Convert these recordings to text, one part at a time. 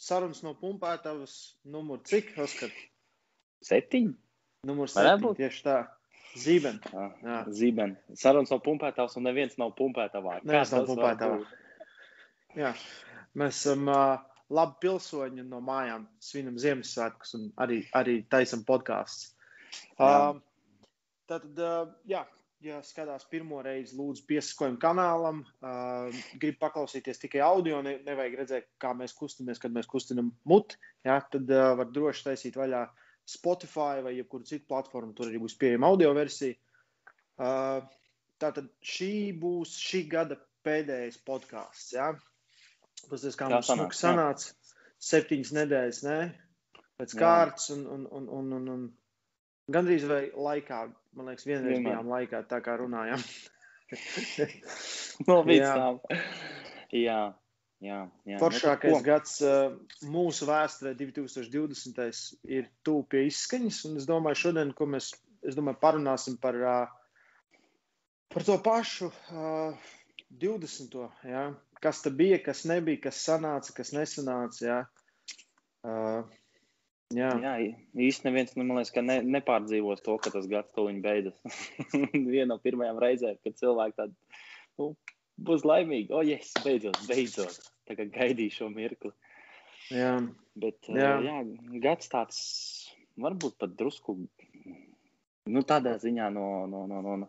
sarunas no pumpētavas numur cik, Oskar? Septiņi. Numur Varētu septiņi, tieši tā. Zīben. Ah, Jā. Zīben. Sarunas nav pumpētavs un neviens nav pumpētavā. Neviens nav pumpētavā. Jā. Mēs esam uh, labi pilsoņi no mājām svinam Ziemassvētkus un arī, arī taisam podkāstus. Uh, Tātad, uh, jā, ja skatās pirmo reizi, lūdzu, piesakojam kanālam. Uh, Gribu paklausīties tikai audio, ne, nevajag redzēt, kā mēs kustamies, kad mēs kustinam muti. Jā, tad uh, var droši taisīt vaļā Spotify vai jebkuru citu platformu. Tur arī būs pieejama audio versija. Uh, tātad šī būs šī gada pēdējais podkāsts. Jā, Paskatās, kā mums sanāca, sanāca. Septiņas nedēļas, ne? Pēc Jā. kārtas un, un, un, un, un, un gandrīz vai laikā. Man liekas, vienreiz Vienmēr. bijām laikā, tā kā runājām. No līdz Jā. Jā, jā. jā. Foršākais Nu, tad ko? gads uh, mūsu vēsturē, 2020. ir tuvu pie izskaņas. Un es domāju, šodien, ko mēs domāju, parunāsim par, uh, par to pašu uh, 20. Ja? Kas tas bija, kas nebija, kas sanāca, kas nesanāca. Ja? Uh, jā. Jā, īsti neviens nu, liekas, ka ne, nepārdzīvos to, ka tas gads tuliņ beidzas. Viena no pirmajām reizēm, kad cilvēki tādi nu, būs laimīgi. Oh, yes, beidzot, beidzot. Tā kā gaidīju šo mirkli. Jā. Bet, Jā. jā. jā, gads tāds varbūt pat drusku. Nu, tādā ziņā no, no, no, no, no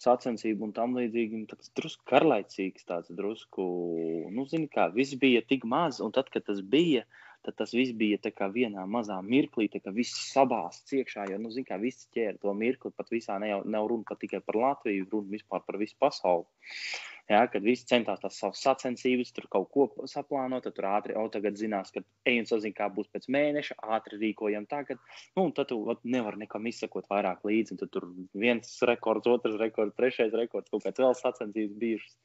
sacensību un tam līdzīgi. nu, Tāds drusku karlaicīgs, tāds drusku, nu, zini, kā viss bija tik maz, un tad, kad tas bija, tad tas viss bija tā kā vienā mazā mirklī, tā kā viss sabāzts iekšā, jo, nu, zini, kā visi ķēra to mirkli, pat visā ne jau, nav runa pat tikai par Latviju, runa vispār par visu pasauli. Jā, kad visi centās tās savas sacensības, tur kaut ko saplānot, tad tur ātri, o, tagad zinās, ka ej un sazina, kā būs pēc mēneša, ātri rīkojam tagad. Nu, un tad tu vat, nevar nekam izsekot vairāk līdzi, tad tur viens rekords, otrs rekords, trešais rekords, kaut kāds vēl sacensības bijušas.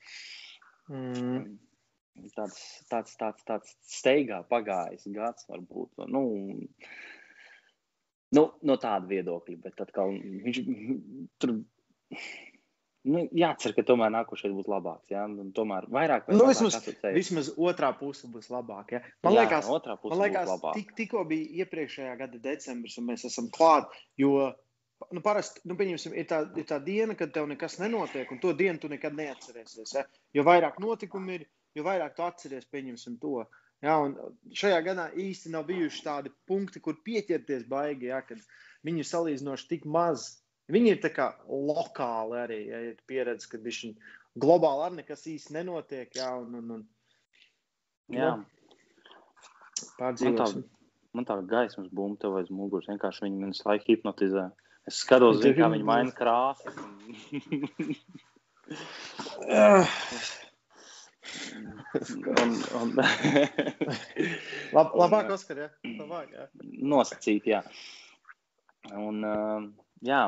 Mm. Tāds, tāds, tāds, tāds steigā pagājis gads varbūt. Nu, nu, no tāda viedokļa, bet atkal viņš tur. Nu, jācer, ka tomēr nākošais būs labāks. Jā? Un tomēr vairāk vai Nu, mazāk vismaz, vismaz otrā puse būs labāka. Ja? Man Jā, liekas, otrā puse Man liekas, būs labāka. tik, tikko bija iepriekšējā gada decembris, un mēs esam klāt. Jo nu, parasti nu, pieņemsim, ir, tā, ir tā diena, kad tev nekas nenotiek, un to dienu tu nekad neatcerēsies. Ja? Jo vairāk notikumu ir, jo vairāk tu atceries pieņemsim to. Ja? Šajā gadā īsti nav bijuši tādi punkti, kur pieķerties baigi, ja? kad viņi ir salīdzinoši tik maz. Viņi ir tā kā lokāli arī, ja ir pieredze, ka viņi globāli arī nekas īsti nenotiek. Ja? Un, un, un, Jā, Pārdzīvosim. man tā gaismas bumba tev aiz muguras. Vienkārši viņi man visu laiku hipnotizē. Es skatos, zinu, kā viņi maina krāsas. un- un, un, Lab, labāk, Oskar, ja? Labāk, ja? nosacīt, jā. Un, uh, jā,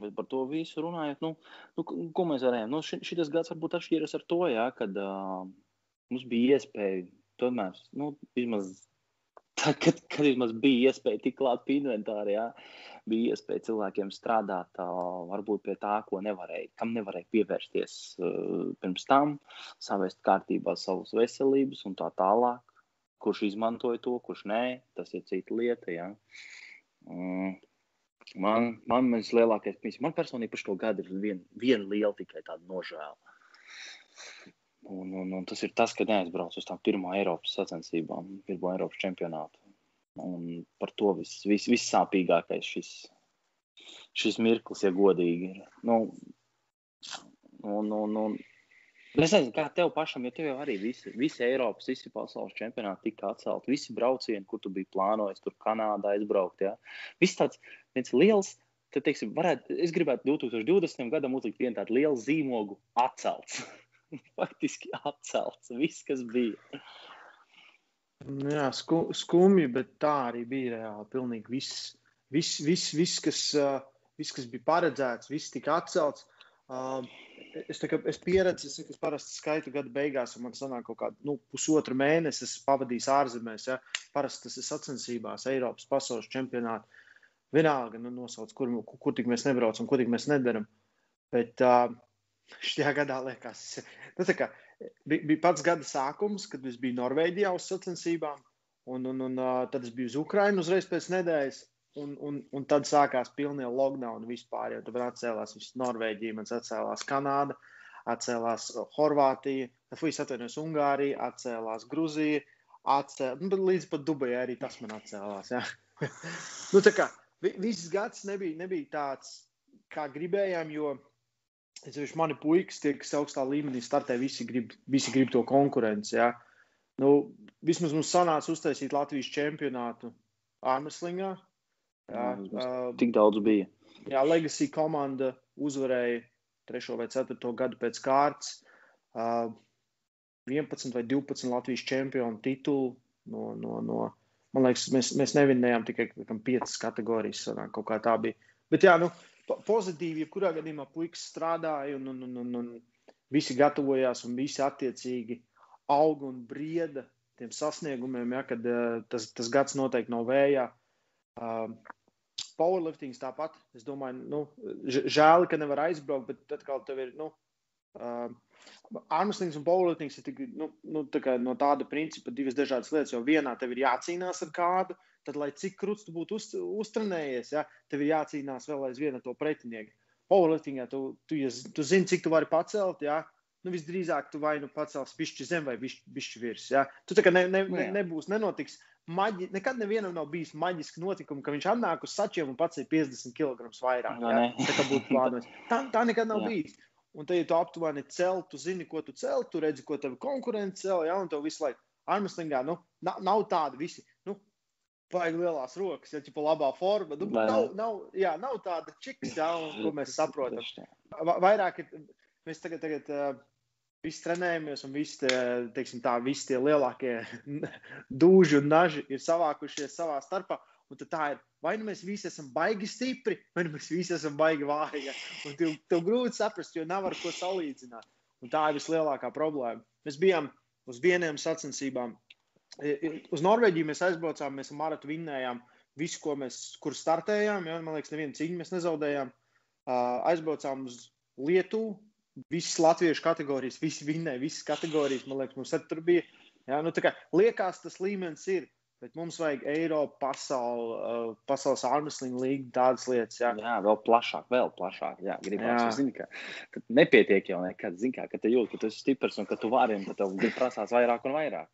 bet par to visu runājot, nu, nu, ko- mēs varējām? Nu, ši, šitas gads varbūt atšķīras ar to, jā, kad uh, mums bija iespēja tomēr, nu, vismaz, tā, kad, kad vismaz bija iespēja tik klāt pie inventāra, jā, bija iespēja cilvēkiem strādāt varbūt pie tā, ko nevarēja, kam nevarēja pievērsties pirms tam, savest kārtībā savas veselības un tā tālāk. Kurš izmantoja to, kurš nē, tas ir cita lieta. Jā. Mm. Man, man lielākais pieņems, man personīgi par šo gadu ir viena vien liela tikai tāda nožēla. Un, un, un tas ir tas, ka neaizbraucu uz tām pirmā Eiropas sacensībām, pirmo Eiropas čempionātu. Un par to viss vis, vissāpīgākais šis, šis mirklis, ja godīgi ir. Nu, un, un, un, Es nezinu, kā tev pašam, jo tev jau arī visi, visi Eiropas, visi pasaules čempionāti tika atcelti. Visi braucieni, kur tu biji plānojis, tur Kanādā aizbraukt. Ja? Viss tāds liels, tad, teiksim, varētu, es gribētu 2020. gadam uzlikt vienu tādu lielu zīmogu atcelts. Faktiski atcelts. Viss, kas bija. Nu Jā, sku, skumji, bet tā arī bija reāli. Pilnīgi viss, viss, viss, viss, kas, uh, viss kas bija paredzēts, viss tika atcelts. Uh, es, kā, es pieredzu, es, es parasti skaitu gada beigās, un man sanāk kaut kādu nu, pusotru mēnesi, es pavadīju ārzemēs. Ja? Parasti tas ir sacensībās, Eiropas pasaules čempionātā. Vienalga, nu, nosauc, kur, kur, kur tik mēs nebraucam, ko tik mēs nedaram. Bet uh, šajā gadā liekas, nu, kā, bija, bija pats gada sākums, kad es biju Norvēģijā uz sacensībām. Un, un, un tad es biju uz Ukrajinu uzreiz pēc nedēļas. Un, un, un tad sākās pilnīgi lockdown vispār. Tad atcēlās viss Norvēģija, man atcēlās Kanāda, atcēlās Horvātija, Fujas atvainojas Ungārija, atcēlās Gruzija, atcēlās, nu, līdz pat Dubajai arī tas man atcēlās. Ja? nu, tā kā viss gads nebija, nebija tāds, kā gribējām, jo es vienkārši mani puikas, tie, kas augstā līmenī startē, visi grib, visi grib to konkurenci. Ja? Nu, vismaz mums sanāca uztaisīt Latvijas čempionātu Armstrongā. Jā, uh, tik daudz bija. Jā, Legacy komanda uzvarēja trešo vai ceturto gadu pēc kārtas. Uh, 11 vai 12 Latvijas čempionu titulu. No, no, no, man liekas, mēs, mēs nevinējām tikai 5 kategorijas. Sanāk, kaut kā tā bija. Bet, jā, nu, pozitīvi, jebkurā gadījumā puikas strādāja un, un, un, un, un visi gatavojās un visi attiecīgi auga un brieda tiem sasniegumiem, ja, kad uh, tas, tas gads noteikti nav vējā. Uh, powerliftings tāpat. Es domāju, nu, žēl, ka nevar aizbraukt, bet tad, kad tev ir, nu, uh, armslings un powerliftings ir tik, nu, nu, tā no tāda principa divas dažādas lietas, jo vienā tev ir jācīnās ar kādu, tad, lai cik krūts tu būtu uz, uztrenējies, ja, tev ir jācīnās vēl aizvien ar to pretinieku. Powerliftingā tu, tu, tu, tu zini, cik tu vari pacelt, ja, nu, visdrīzāk tu vai nu pacels pišķi zem vai pišķi virs. Ja? Tu tā kā ne, ne, ne, nebūs, nenotiks maģi, nekad nevienam nav bijis maģiski notikumi, ka viņš atnāk uz sačiem un pats ir 50 kg vairāk. No, ja? Tā plānojis. Tā, tā nekad nav jā. bijis. Un te, ja tu aptuveni cel, tu zini, ko tu cel, tu redzi, ko tev konkurence cel, ja, un tev visu laiku armslingā, nu, nav, nav tāda visi, vajag lielās rokas, ja tā labā forma. Nu, nav, nav, jā, nav tāda čiks, ja, un, ko mēs saprotam. Vairāk ir, mēs tagad, tagad uh, visi trenējamies, un visi teiksim, tā, visi tie lielākie dūži un naži ir savākušies savā starpā. Un tā ir, vai nu mēs visi esam baigi stipri, vai nu mēs visi esam baigi vāji. Un tev, tev grūti saprast, jo nav ar ko salīdzināt. Un tā ir vislielākā problēma. Mēs bijām uz vieniem sacensībām. Uz Norvēģiju mēs aizbraucām, mēs maratu vinnējām visu, ko mēs, kur startējām. Ja? Man liekas, nevienu cīņu mēs nezaudējām. Aizbraucām uz Lietuvu, visas latviešu kategorijas, visi vinnēja, visas kategorijas. Man liekas, mums tur bija. Jā, nu, kā, liekas, tas līmenis ir. Bet mums vajag Eiropu, pasauli, uh, pasaules armstrong līniju, tādas lietas. Jā. jā, vēl plašāk, vēl plašāk. Jā, gribētu zināt, ka nepietiek jau nekad. Zini, kā, ka tu jūti, ka tu esi stiprs un ka tu vari, un ka tev prasās vairāk un vairāk.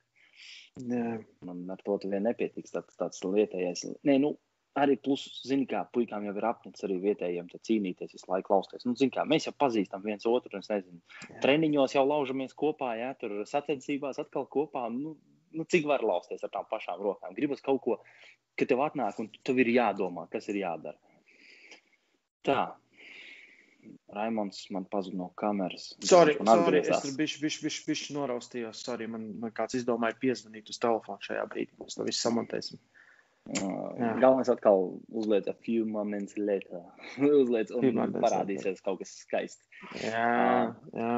Jā. Man ar to vien nepietiks. Tāds, tāds lietējais. Nē, nu, arī plus, zini, kā puikām jau ir apnicis arī vietējiem cīnīties, visu laiku klausīties. Nu, kā, mēs jau pazīstam viens otru, es nezinu, jā. treniņos jau laužamies kopā, jā, tur sacensībās atkal kopā. Nu, nu, cik var lausties ar tām pašām rokām? Gribas kaut ko, ka tev atnāk un tev ir jādomā, kas ir jādara. Tā. Raimons man pazuda no kameras. Sorry, sorry es tur bišķi, bišķi, bišķi, bišķi noraustījos. Sorry, man, man kāds izdomāja piezvanīt uz telefonu šajā brīdī. Mēs to visu samontēsim. Uh, galvenais atkal uzliek a few moments later. uzliek un parādīsies later. kaut kas skaists. Jā, jā.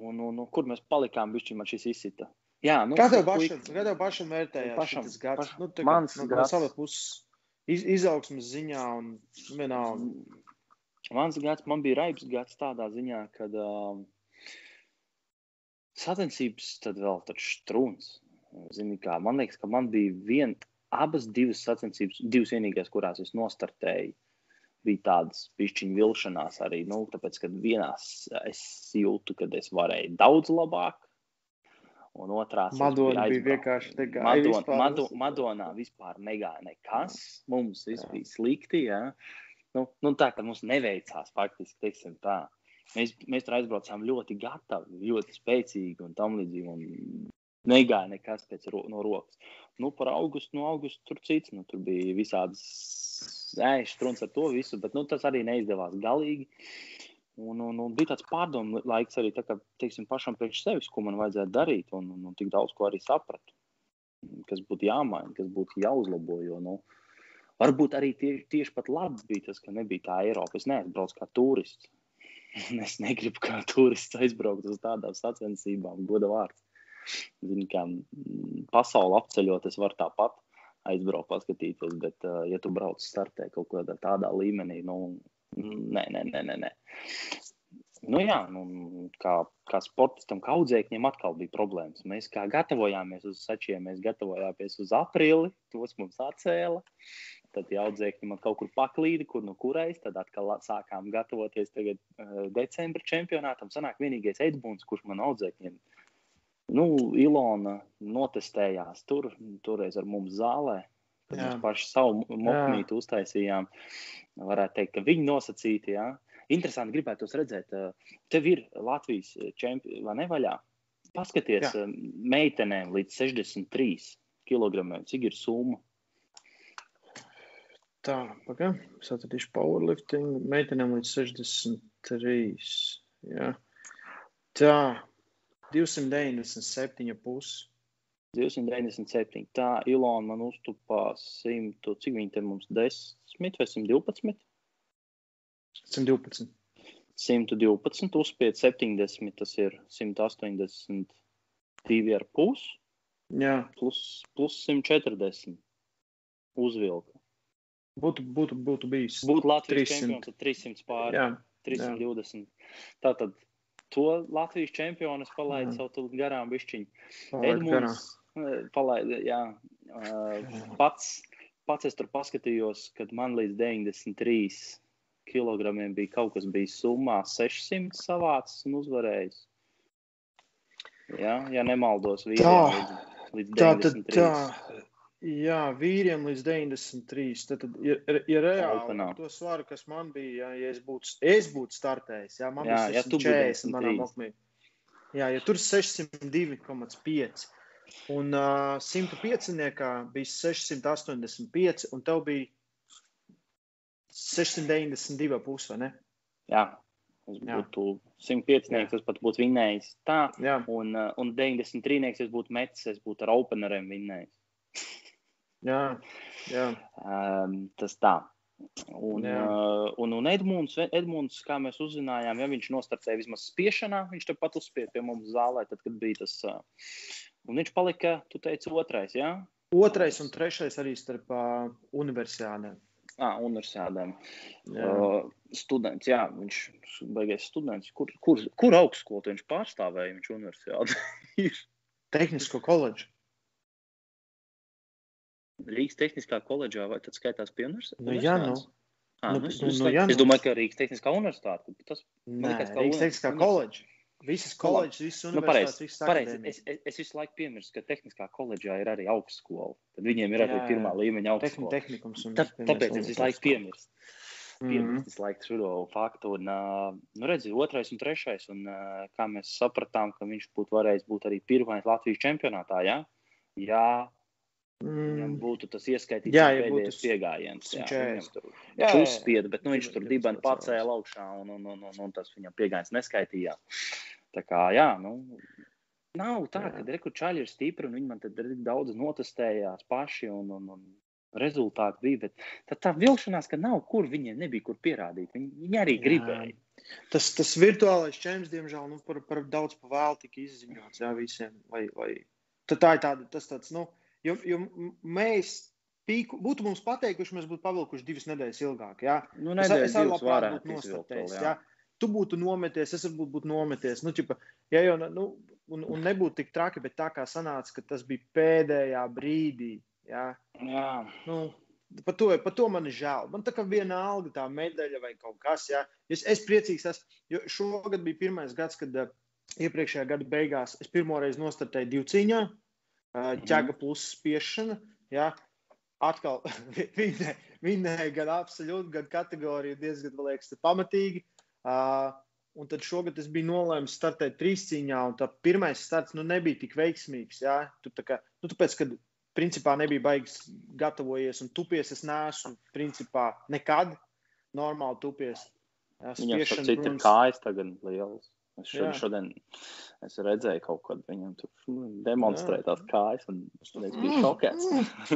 Un, un, un kur mēs palikām, bišķi man šis izsita. Jā, nu, kā tev pašam, kā tev pašam vērtējās pašam, šis gads? Pašam, nu, tā, mans no, gads. No savas puses iz, izaugsmas ziņā un vienalga. Mans gads, man bija raips gads tādā ziņā, kad um, sacensības tad vēl taču strūns. Zini, kā, man liekas, ka man bija viena, abas divas sacensības, divas vienīgās, kurās es nostartēju. Bija tādas pišķiņa vilšanās arī. Nu, tāpēc, kad vienās es jūtu, ka es varēju daudz labāk, un otrā Madona bija vienkārši negāja. Madon, vispār. Mado, Madonā vispār negāja nekas. Mums viss bija slikti. Ja? Nu, nu, tā kā mums neveicās faktiski, teiksim tā. Mēs, mēs tur aizbraucām ļoti gatavi, ļoti spēcīgi un tam līdzīgi. Un Negāja nekas pēc ro no rokas. Nu, par augustu, no augusta tur cits. Nu, tur bija visādas ēšas runas ar to visu, bet nu, tas arī neizdevās galīgi. Un, un, un bija tāds pārdomu laiks arī tā, ka, teiksim, pašam priekš sevis, ko man vajadzētu darīt, un, un, un tik daudz ko arī sapratu. Kas būtu jāmaina, kas būtu jāuzlabo. Jo, nu, varbūt arī tie, tieši pat labi bija tas, ka nebija tā Eiropa. Es neaizbraucu kā turists. es negribu kā turists aizbraukt uz tādām sacensībām, goda vārds. Zini, kā pasauli apceļot, es varu tāpat aizbraukt, paskatīties, bet, uh, ja tu brauc startē kaut kādā tādā līmenī, nu, nē, nē, nē, nē. nē. Nu, jā, nu, kā, kā sportistam, kā audzēkņiem atkal bija problēmas. Mēs kā gatavojāmies uz sačiem, mēs gatavojāmies uz aprili, tos mums atcēla. Tad ja audzēkņi man kaut kur paklīda, kur nu kurais, tad atkal sākām gatavoties tagad uh, decembra čempionātam. Sanāk vienīgais Edmunds, kurš man audzēkņiem, nu, Ilona notestējās tur, toreiz ar mums zālē. Tad Jā. mēs paši savu mokmītu uztaisījām. Varētu teikt, ka viņi nosacīti, jā. Interesanti gribētu redzēt, uh, tev ir Latvijas čempions vai nevaļā. Paskaties, Jā. meitenēm līdz 63 kg. Cik ir summa? Tā, pagaidi. Es atradīšu powerlifting. Meitenēm līdz 63. Jā. Tā, 297,5. 297. Tā Ilona man uztupā 100, cik viņi te mums 10 vai 112? 112. 112, uzspied 70, tas ir 182 ar pus, Jā, plus, plus 140 uzvilka. Būtu, būtu, būtu bijis. Būtu Latvijas 300. čempions, tad 300 pāri, Jā, 320. Tātad to Latvijas čempionu es palaidu Jā. savu tulīt garām garām. Edmunds eh, palaida, jā, eh, pats, pats es tur paskatījos, kad man līdz 93 kg bija kaut kas bijis summā 600 savāds un uzvarējis. Jā, ja nemaldos, vīriem Tā. līdz, līdz Tā tad 93. tā. Jā, vīriem līdz 93. Tad, tad ja, ja reāli Openā. ar to svaru, kas man bija, jā, ja es būtu, es būtu startējis, jā, man Jā, bija ja tu būtu 640 manā 93. mokmī. Jā, ja tur 602,5 un uh, 105 bija 685 un tev bija 692,5 vai ne? Jā, es būtu 105, tas pat būtu vinnējis. Tā, Jā, un, un 93, es būtu metis, es būtu ar openeriem vinnējis. Jā, jā. Um, tas tā. Un, uh, un, un Edmunds, Edmunds, kā mēs uzzinājām, ja viņš nostartēja vismaz spiešanā, viņš tepat uzspieda pie mums zālē, tad, kad bija tas. Uh, un viņš palika, tu teici, otrais, jā? Otrais un trešais arī starp uh, universitātēm. Ah, universitātēm. Uh, students, jā, viņš beigās students. Kur, kur, kur augstskolu viņš pārstāvēja? Viņš universitāte ir Tehnisko koledžu. Rīgas Tehniskā koledžā, vai tas skaitās pie universitātes? Nu, jā, nu. Ah, Nu, nu, es, nu, nu, jā, es nu. domāju, ka Rīgas Tehniskā universitāte. Tas Nē, liekas, ka Rīgas Tehniskā koledža. Visas koledžas, visas Nu, universitātes, pareizi, visas akadēmijas. Es, es, es visu laiku piemirstu, ka tehniskā koledžā ir arī augstskola. Tad viņiem ir arī Jā, jā. pirmā līmeņa augstskola. tehnikums un Tā, tāpēc es visu laiku piemirstu. Mhm. Piemirst visu laiku šo faktu. Un, nu, redzi, otrais un trešais. Un, kā mēs sapratām, ka viņš būtu varējis būt arī pirmais Latvijas čempionātā. Ja, ja viņam Mm. būtu tas ieskaitīts Jā, ja pēdējais piegājiens. Jā, 140. viņam tur Jā, viņš jā, jā. uzspieda, bet nu, viņš tur pacēlās. pacēla augšā un, un, un, un, un tas viņam piegājiens neskaitījās. Tā kā, jā, nu, nav tā, Jā. ka rekurčāļi ir stipri un viņi man tad daudz notestējās paši un, un, un rezultāti bija, bet tad tā vilšanās, ka nav kur, viņiem nebija kur pierādīt. Viņi, viņi arī Jā. gribēja. Tas, tas virtuālais čempions, diemžēl, nu, par, par daudz pa vēl tika izziņots. Jā, visiem. Lai, lai... Tad tā ir tāda, tas tāds, nu, jo, jo mēs pīku, būtu mums pateikuši, mēs būtu pavilkuši divas nedēļas ilgāk. Jā. Nu, Es, nedēļas es divas labprāt būtu nostartējis. vēl, Jā. Tu būtu nometies, es varbūt būtu nometies. Nu, ķipa, ja jau, nu, un, un nebūtu tik traki, bet tā kā sanāca, ka tas bija pēdējā brīdī. Jā. Jā, Nu, par, to, par to man ir žēl. Man tā kā viena alga, tā medaļa vai kaut kas. Jā. Es, es priecīgs esmu, jo šogad bija pirmais gads, kad uh, iepriekšējā gada beigās es pirmo reizi nostartēju divu cīņā, uh, ķēga plus spiešana. Jā. Atkal viņa, viņa gan absolūti, gan kategorija diezgan, man liekas, pamatīgi. Uh, un tad šogad es biju nolēmis startēt trīs cīņā, un tā pirmais starts nu, nebija tik veiksmīgs. Jā. Tu, tā kā, nu, tāpēc, kad principā nebija baigs gatavojies un tupies, es neesmu principā nekad normāli tupies. Jā, viņam spiešana, ir protams, kājas tagad lielas. Es Jā. šodien, šodien es redzēju kaut ko, viņam tur demonstrēja tās kājas, un es biju šokēts.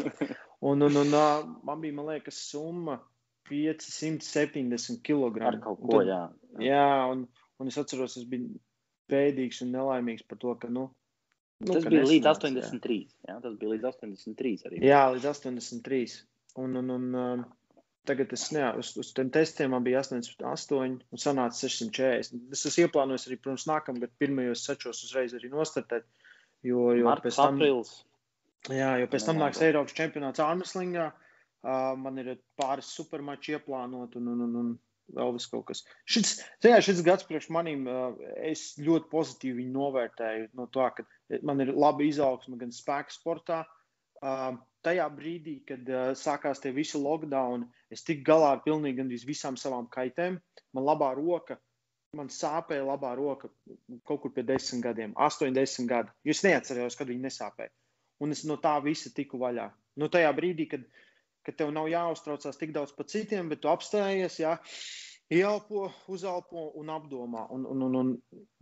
Un, un, un ā, man bija, man liekas, summa 570 kg. Ar kaut ko, jā. Jā, un, un es atceros, es biju bēdīgs un nelaimīgs par to, ka, nu, nu Tas bija līdz nesanāca, 83. Jā, tas bija līdz 83 arī. Jā, jā līdz 83. Un, un, un, Tagad es ne, uz, uz tiem testiem man bija 88 un sanāca 640. Es esmu ieplānojis arī, protams, nākamgad pirmajos sečos uzreiz arī nostartēt. Jo, jo Marts, pēc tam, aprils. jā, jo pēc tam nāks Eiropas čempionāts Armslingā. Uh, man ir pāris supermači ieplānot un, un, un, un vēl vis kaut kas. Šis, tajā, šis gads priekš manīm, uh, es ļoti pozitīvi novērtēju no tā, ka man ir laba izaugsme gan spēka sportā. Uh, tajā brīdī, kad uh, sākās tie visi lockdown, es tiku galā ar pilnīgi gandrīz visām savām kaitēm. Man labā roka, man sāpēja labā roka kaut kur pie desmit gadiem, astoņdesmit gadi. Es neatceros, kad viņi nesāpēja. Un es no tā visa tiku vaļā. No tajā brīdī, kad, kad tev nav jāuztraucās tik daudz par citiem, bet tu apstājies, jā, Ieelpo, uzelpo un apdomā. Un, un, un, un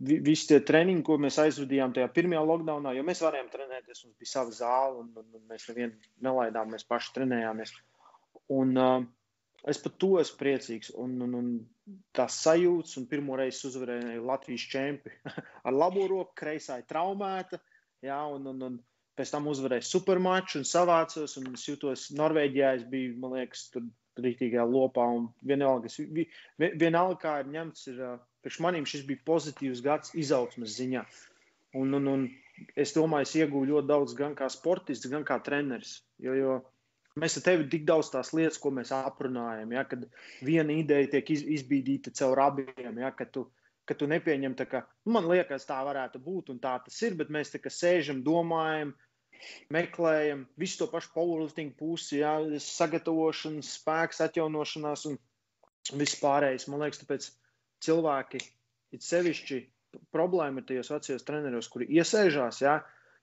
vi- visi tie treniņi, ko mēs aizvadījām tajā pirmajā lockdownā, jo mēs varējām trenēties, mums bija sava zāle, un, un, un mēs nevienu nelaidām, mēs paši trenējāmies. Un, uh, es par to esmu priecīgs. Un, un, un tās sajūtas, un pirmo reizi uzvarēju Latvijas čempi ar labo roku, kreisā ir traumēta. Jā, un, un, un pēc tam uzvarēju supermaču un savācos. Un es jūtos Norvēģijā, es biju, man liekas, tur rītīgā lopā. Vienalga, vienalga kā ir ņemts, ir, priekš manīm šis bija pozitīvs gads izaugsmas ziņā. Un, un, un es domāju, es iegūju ļoti daudz gan kā sportists, gan kā treneris. Jo, jo mēs ar tevi tik daudz tās lietas, ko mēs aprunājam, ja, kad viena ideja tiek iz, izbīdīta caur abiem, ja, ka tu nepieņem, ka nu, man liekas, tā varētu būt un tā tas ir, bet mēs tā kā sēžam, domājam, meklējam visu to pašu powerlifting pusi, jā, sagatavošanas, spēks, atjaunošanās un viss pārējais. Man liekas, tāpēc cilvēki ir sevišķi problēma ir tajos vecajos treneros, kuri jā,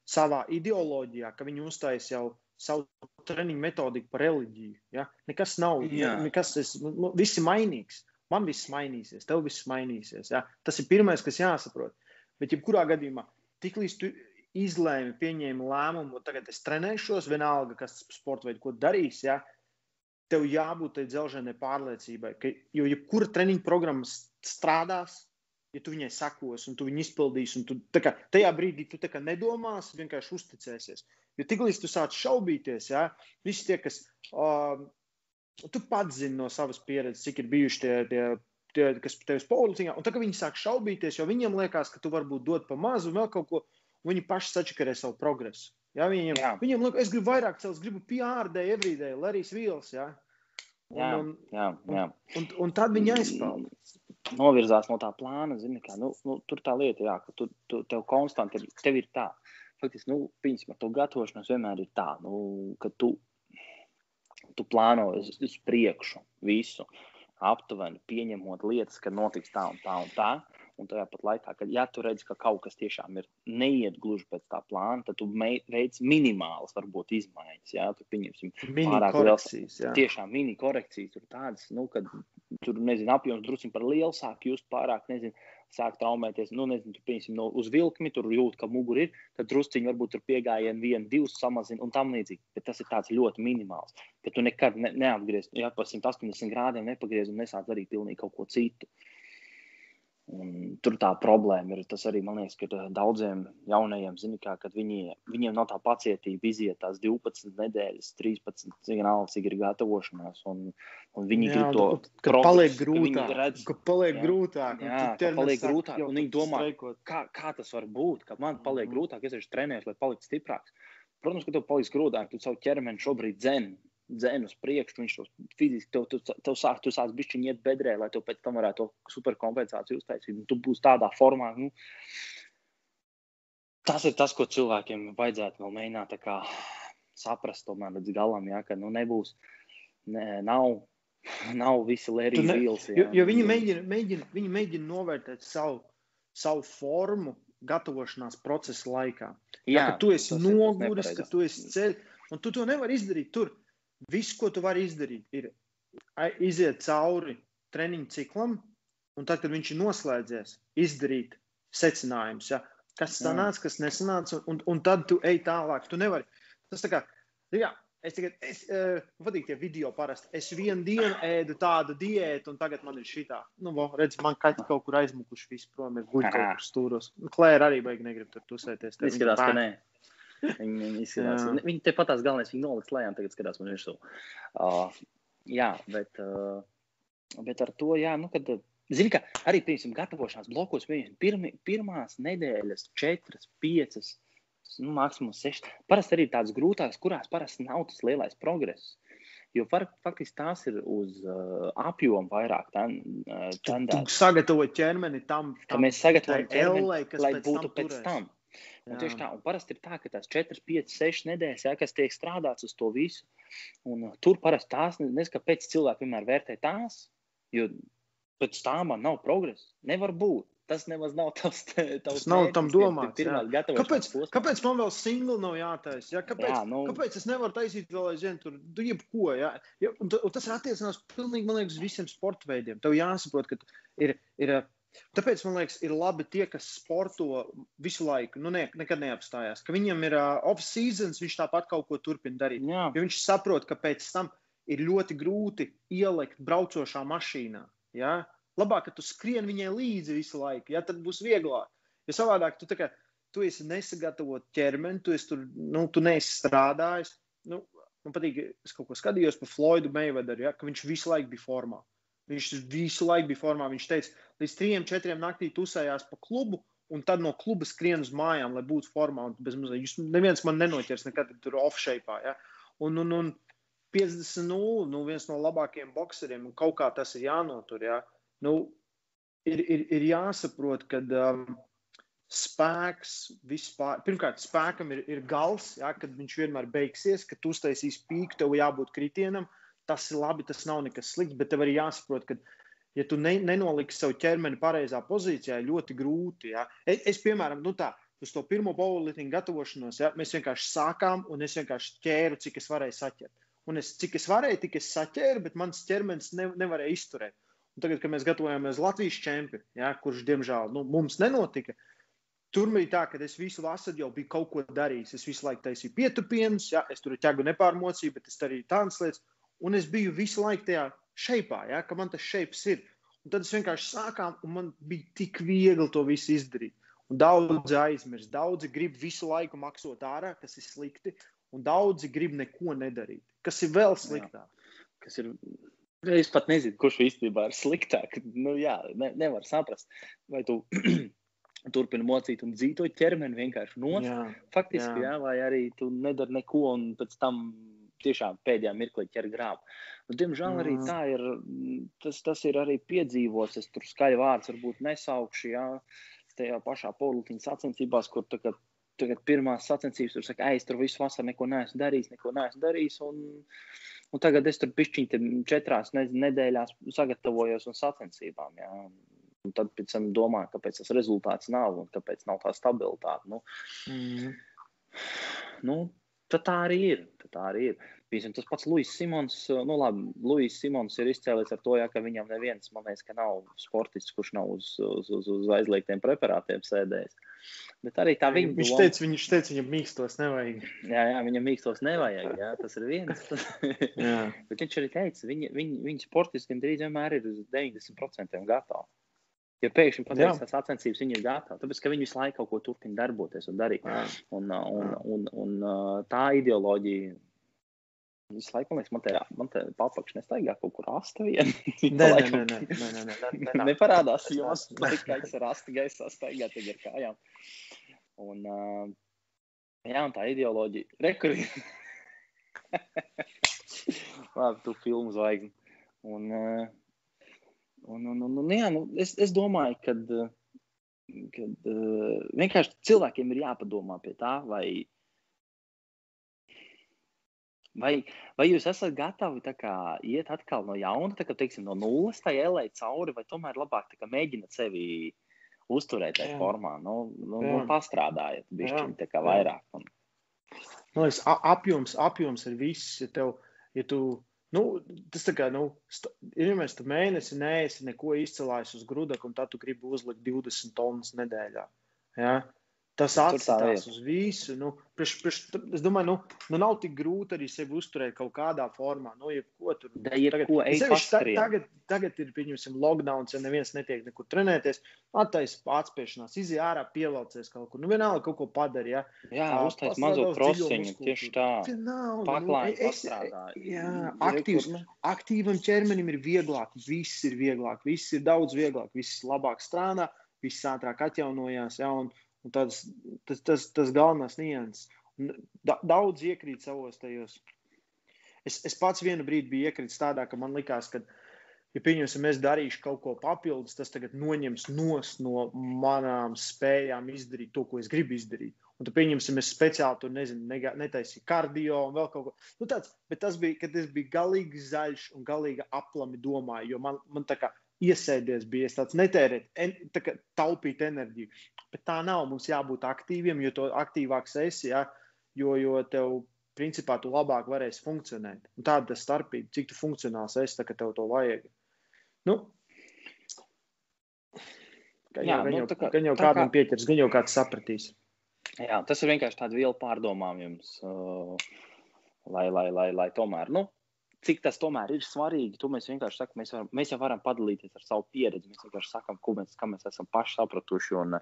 savā ideoloģijā, ka viņi uztais jau savu treniņu metodiku par reliģiju. Ja? Nekas nav, Jā. nekas, es, nu, viss ir mainīgs. Man viss mainīsies, tev viss mainīsies. Ja? Tas ir pirmais, kas jāsaprot. Bet, jebkurā gadījumā, tiklīdz tu izlēmi, pieņēmi lēmumu, tagad es trenēšos, vienalga, kas tas sports veids, ko darīs, ja? tev jābūt tai dzelženai pārliecībai. Ka, jo jebkura treniņa programma strādās, ja tu viņai sakos, un tu viņu izpildīsi, tu kā, tajā brīdī tu kā nedomās, vienkārši uzticēsies. Jo tiklīdz tu sāc šaubīties, ja, visi tie, kas uh, tu pats zini no savas pieredzes, cik ir bijuši tie, tie, tie kas tevis policījā, un tagad viņi sāk šaubīties, jo viņiem liekas, ka tu varbūt dod pa mazu vēl kaut ko, viņi paši sačakarē savu progresu. Ja, viņiem, Jā. viņiem liekas, es gribu vairāk es gribu PR, everyday, Larry's Wheels, ja. Un, Jā, un, jā, jā. un, un tad viņi aizpeld. Novirzās no tā plāna, zini, kā, nu, nu, tur tā lieta, jā, ka tu, tu, tev konstanti ir, tev ir tā. Faktiski, nu, piemēram, to gatavošanos vienmēr ir tā, nu, ka tu, tu plāno uz, uz priekšu visu, aptuveni pieņemot lietas, ka notiks tā un tā un tā. Un tajā pat laikā, kad ja tu redz, ka kaut kas tiešām ir neiet gluži pēc tā plāna, tad tu veic minimālas, varbūt, izmaiņas. Jā, tu pieņemsim, pārāk liels- jā. tiešām mini korekcijas, tur tādas, nu, kad tur, nezinu, apjoms drusku par lielu sāk just pārāk, nezinu, sāk traumēties, nu, nezinu, tur, piemēram, no, uz vilkmi, tur jūt, ka muguri ir, tad drusciņi varbūt tur piegājienu vienu, divus samazina un tam līdzīgi. Bet tas ir tāds ļoti minimāls, ka tu nekad ne, neapgriez, ja pa 180 grādiem nepagriez un nesāc darīt pilnīgi kaut ko citu. Un tur tā problēma ir. Tas arī man liekas, ka daudziem jaunajiem zina, kā, kad viņi, viņiem nav tā pacietība iziet tās 12 nedēļas, 13, cik nav, cik ir gatavošanās. Un, un viņi Jā, grib to un Kad paliek ka grūtāk, redz, ka paliek Jā. grūtāk, Jā, ka paliek grūtāk, jau un viņi domā, kā, kā tas var būt, ka man paliek Mhm. grūtāk, es taču trenēju, lai paliktu stiprāks. Protams, ka tev paliks grūtāk, tu savu ķermeni šobrīd dzēni. Dzēnu uz priekšu, viņš to fiziski tev, tev, tev sāk, tu sāc bišķiņi iet bedrē, lai tev pēc tam varētu to superkompensāciju uztaisīt. Un tu būsi tādā formā, nu, tas ir tas, ko cilvēkiem vajadzētu vēl mēģināt tā kā saprast tomēr līdz galam, ja, ka nu nebūs, ne, nav, nav visi lērijas ne- vīls. Jo, jo viņi, mēģina, mēģina, viņi mēģina novērtēt savu, savu formu gatavošanās procesa laikā. Jā, ka tu esi noguris, ka tu esi ceļš, un tu to nevari izdarīt tur. Viss, ko tu vari izdarīt, ir iziet cauri treniņu ciklam, un tad, kad viņš ir noslēdzies, izdarīt secinājumus. Ja? Kas sanāca, kas nesanāca, un, un tad tu ej tālāk. Tu nevari. Tas tā kā, jā, es tikai, es, uh, vadīju tie video parasti. Es vienu dienu ēdu tādu diētu, un tagad man ir šitā. Nu, vo, redz, man kaķi kaut kur aizmukuši, viss prom ir guļ kaut kur stūros. Klēra arī baigi negrib tur tusēties. Izskatās, ka nē. Viņi, viņi, izskatās, Jā. viņi te patās galvenais, viņi noliks lejā, tagad skatās man virsū. Uh, jā, bet, uh, bet ar to, jā, nu, kad, zini, ka arī, piemēram, gatavošanās blokos, pirmi, pirmās nedēļas, četras, piecas, nu, maksimums sešas, parasti arī tādas grūtākas, kurās parasti nav tas lielais progress. Jo var, faktiski tās ir uz uh, apjomu vairāk tendētas. Tu, tu sagatavo ķermeni tam, Ka tam mēs sagatavojam ķermeni, lai pēc būtu tam pēc turēs. Tam. Un Jā. tieši tā, un parasti ir tā, ka tās 4, 5, 6 nedēļas, ja, kas tiek strādāts uz to visu, un uh, tur parasti tās, ne- nezinu, kāpēc cilvēki vienmēr vērtē tās, jo pēc tam man nav progresa. Nevar būt. Tas nemaz nav tavs. tavs Tas nav tam mērķis, tie domāts, Kāpēc, kāpēc man vēl singli nav jātaisa? Ja? Kāpēc, Jā, nu- nu... kāpēc es nevaru taisīt vēl aizvien tur, tu jebko? Ja? Ja, un, un tas attiecinās pilnīgi, man liekas, visiem sporta veidiem. Tev jāsaprot, ka ir, ir tāpēc, man liekas, ir labi tie, kas sporto visu laiku, nu ne, nekad neapstājās, ka viņam ir uh, off-seasons, viņš tāpat kaut ko turpina darīt. Jā, Jo viņš saprot, ka pēc tam ir ļoti grūti ielikt braucošā mašīnā. Ja? Labāk, ka tu skrien viņai līdzi visu laiku, ja? tad būs vieglāk. Jo savādāk tu, kā, tu esi nesagatavot ķermeni, tu, tur, nu, tu neesi strādājis. Nu, man patīk, es kaut ko skatījos par Floydu Mayweatheru, ja? ka viņš visu laiku bija formā. Viņš visu laiku bija formā. Viņš teica, līdz trim, četriem naktī tusējās pa klubu, un tad no kluba skrien uz mājām, lai būtu formā. Jūs neviens man nenoķers nekad tur off-shape. Ja? Un, un, un 50-0, nu, viens no labākajiem boxeriem, un kaut kā tas ir jānotur. Ja? Nu, ir, ir, ir jāsaprot, ka um, spēks vispār, pirmkārt, spēkam ir, ir gals, ja, kad viņš vienmēr beigsies, kad tu uztaisīsi pīku, tev jābūt kritienam. Tas ir labi, tas nav nekas slikts, bet tev arī jāsaprot, ka, ja tu ne, nenoliksi savu ķermeni pareizā pozīcijā, ļoti grūti. Ja. Es, es, piemēram, nu tā, uz to pirmo powerlifting gatavošanos, ja, mēs vienkārši sākām, un es vienkārši ķēru, cik es varēju saķert. Un es, cik es varēju, tik es saķēru, bet mans ķermenis ne, nevarēja izturēt. Un tagad, kad mēs gatavojamies Latvijas čempionu, ja, kurš, diemžēl, nu, mums nenotika, tur bija tā, ka es visu vasaru jau biju kaut ko darījis. Es visu laiku taisīju pietupienus, ja, es tur ķēgu nepārmocīju, bet es darīju tādas lietas. Un es biju visu laiku tajā šeipā, ja, ka man tas šeips ir. Un tad es vienkārši sākām, un man bija tik viegli to visu izdarīt. Un daudzi aizmirst, daudzi grib visu laiku maksāt ārā, kas ir slikti, un daudzi grib neko nedarīt, kas ir vēl sliktāk. kas ir. Es pat nezinu, kurš īstenībā ir sliktāk. Nu, jā, ne, nevar saprast, vai tu turpini mocīt un dzīt to ķermeni vienkārši no Jā, Faktiski, jā. jā. jā, vai arī tu nedari neko, un pēc tam tiešām pēdējā mirklī ķer grābu. Nu, diemžēl arī Mm. tā ir. Tas, tas ir arī piedzīvots. Es tur skaļi vārds varbūt nesaukšu. Jā, tajā pašā politiņas sacensībās, kur tagad, tagad pirmās sacensības tur saka, "Ei, es tur visu vasaru neko neesmu darījis, neko neesmu darījis. Un, un tagad es tur pišķiņķi četrās ne- nedēļās sagatavojos un sacensībām. Jā. Un tad pēc tam domāju, kāpēc tas rezultāts nav un kāpēc nav tā stabilitāte. Nu, Mm. nu, tad tā arī ir. Tā arī ir. Piemēram, tas pats Luis Simons. Nu, labi, Luis Simons ir izcēlies ar to, ja, ka viņam neviens, man liekas, ka nav sportists, kurš nav uz, uz, uz, uz aizliegtiem preparātiem sēdējis. Bet arī tā viņa Viņš doma- teica, viņš teica, viņam mīkstos nevajag. jā, jā, viņam mīkstos nevajag. Jā, tas ir viens. Jā. Bet viņš arī teica, viņa, viņa, viņa sportisti gandrīz vienmēr ir uz 90% gatavi. Ja pēkšņi pateiks, ka sacensības viņi ir gatavi, tāpēc ka viņi visu laiku kaut ko turpina darboties un darīt. Jā. Un, uh, un, un, un, un tā ideoloģija. Visu laiku liekas, man te ir papakšs, nestaigā kaut kur asta viena. Nē, nē, nē, nē, nē, nē, nē, nē. Neparādās, jo man liekas, ka es ar asta gaisā staigā tagad ar kājām. Un, uh, jā, un tā ideoloģija. Rekurī. Labi, tu filmu zvaigzni. Un, uh, un, un, un, un jā, nu, es, es domāju, ka kad, uh, vienkārši cilvēkiem ir jāpadomā pie tā, vai, vai, vai jūs esat gatavi kā, iet atkal no jauna, kā, teiksim, no nulles tā ielai cauri, vai tomēr labāk kā, mēģināt sevi uzturēt tajā Jā. formā. Nu, nu, nu, pastrādājiet, bišķiņ, kā vairāk. Un, liekas, a- apjoms, apjoms ir viss. Ja, tev, ja tu, nu, tas tā kā, nu, mēs tu mēnesi neesi neko izcelājis uz grudaka, un tad tu gribi uzlikt 20 tonnas nedēļā. Ja? Tas atstās uz visu. Nu, prieš, prieš, es domāju, nu, nu nav tik grūti arī sevi uzturēt kaut kādā formā. Nu, jebko tur da, jebko tagad, ta, tagad, tagad ir, pieņemsim, lockdown, ja neviens netiek nekur trenēties. Attaisa atspiešanās, iziet ārā, pievelcies kaut kur. Nu, vienalga kaut ko padara. Ja? Jā, uztais mazo krosiņu, tieši tā. Vienalga. Paklājies, nu, es, jā, aktīvs, aktīvam ķermenim ir vieglāk, viss ir vieglāk, viss ir daudz vieglāk, viss labāk strādā, viss ātrāk atjaunojās. Ja? Un tāds, tas, tas, tas galvenais nianses. Da, daudz iekrīt savos tajos. Es, es pats vienu brīdi biju iekritis tādā, ka man likās, ka, ja pieņemsim, es darīšu kaut ko papildus, tas tagad noņems no manām spējām izdarīt to, ko es gribu izdarīt. Un tad, pieņemsim, es speciāli tur nezinu, netaisīju kardio un vēl kaut ko tādu. Nu, tāds, bet tas bija, kad es biju galīgi zaļš un galīgi aplami domāju, jo man, man tā kā iesēdies, bija tāds netērēt, en, tā kā taupīt enerģiju. Bet tā nav. Mums jābūt aktīviem, jo to aktīvāks esi, ja, jo, jo tev, principā, tu labāk varēsi funkcionēt. Un tāda starpība, cik tu funkcionāls esi, tā, ka tev to vajag. Nu, gan jau, Jā, gan nu, jau, kā, gan jau kādam kā... pieķers, gan jau kāds sapratīs. Jā, tas ir vienkārši tāds vielu pārdomām jums, uh, lai, lai, lai, lai tomēr, nu, cik tas tomēr ir svarīgi. To mēs vienkārši sakām, mēs, varam, mēs jau varam padalīties ar savu pieredzi. Mēs vienkārši sakām, ko mēs, mēs esam paši sapratuši. Un,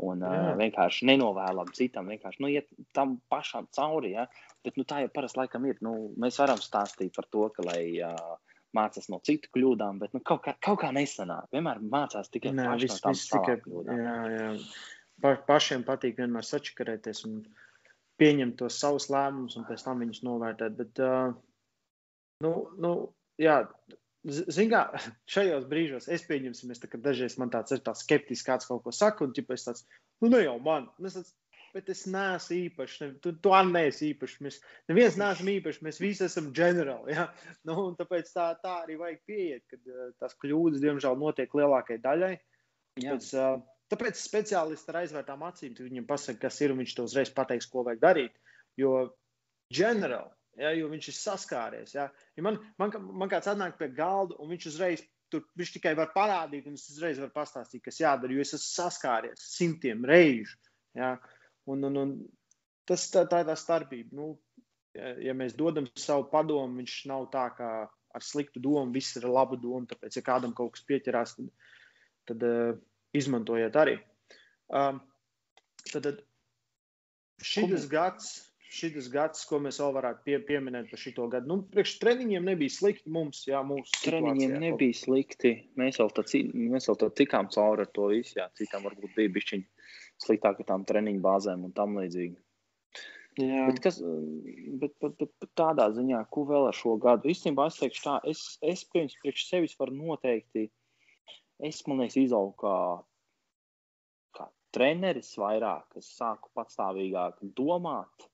un Jā. vienkārši nenovēlam citam, vienkārši nu, iet tam pašam cauri. Ja? Bet nu, tā jau parasti laikam ir. Nu, mēs varam stāstīt par to, ka, lai uh, mācās no citu kļūdām, bet nu, kaut, kā, kaut kā nesanāk. Vienmēr mācās tikai Nē, vis, no tām kļūdām. Jā, jā. Pa, pašiem patīk vienmēr sačakarēties un pieņemt tos savus lēmumus un pēc tam viņus novērtēt. Bet, uh, Nu, nu, jā, Zinām, šajos brīžos es pieņemsim, tā, dažreiz man tāds ir tāds skeptisks, kāds kaut ko saka, un ķipa, es tāds, nu, ne jau man, es tāds, bet es neesmu īpašs, ne, tu, tu arī neesi īpašs, mēs neviens neesam īpašs, mēs visi esam ģenerāli, ja? nu, un tāpēc tā, tā arī vajag pieiet, kad uh, tās kļūdas, diemžēl, notiek lielākajai daļai. Tāpēc, uh, tāpēc speciālisti ar aizvērtām acīm viņam pasaka, kas ir, un viņš to uzreiz pateiks, ko vajag darīt, jo ģenerāli ja, jo viņš ir saskāries. Ja. Ja man, man, man kāds atnāk pie galda, un viņš uzreiz tur viņš tikai var parādīt, un es uzreiz varu pastāstīt, kas jādara, jo es esmu saskāries simtiem reižu. Ja. Un, un, un tas tā, tā ir tā starpība. Nu, ja, ja mēs dodam savu padomu, viņš nav tā kā ar sliktu domu, viss ir laba doma. Tāpēc, ja kādam kaut kas pieķerās, tad, tad uh, izmantojiet arī. Um, tad, tad šis gads šis gads, ko mēs vēl varētu pie, pieminēt par šo gadu? Nu, priekš treniņiem nebija slikti mums, jā, mūsu treniņiem situācijā. nebija slikti. Mēs vēl, tā, mēs vēl tā tikām cauri ar to visu, jā, citām varbūt bija bišķiņi sliktāk ar tām treniņu bāzēm un tam līdzīgi. Jā. Bet, kas, bet, bet, bet, bet tādā ziņā, ko vēl ar šo gadu? Īstenībā es teikšu tā, es, es pirms priekš sevis varu noteikti, es, man liekas, izaugu kā, kā treneris vairāk, es sāku patstāvīgāk domāt,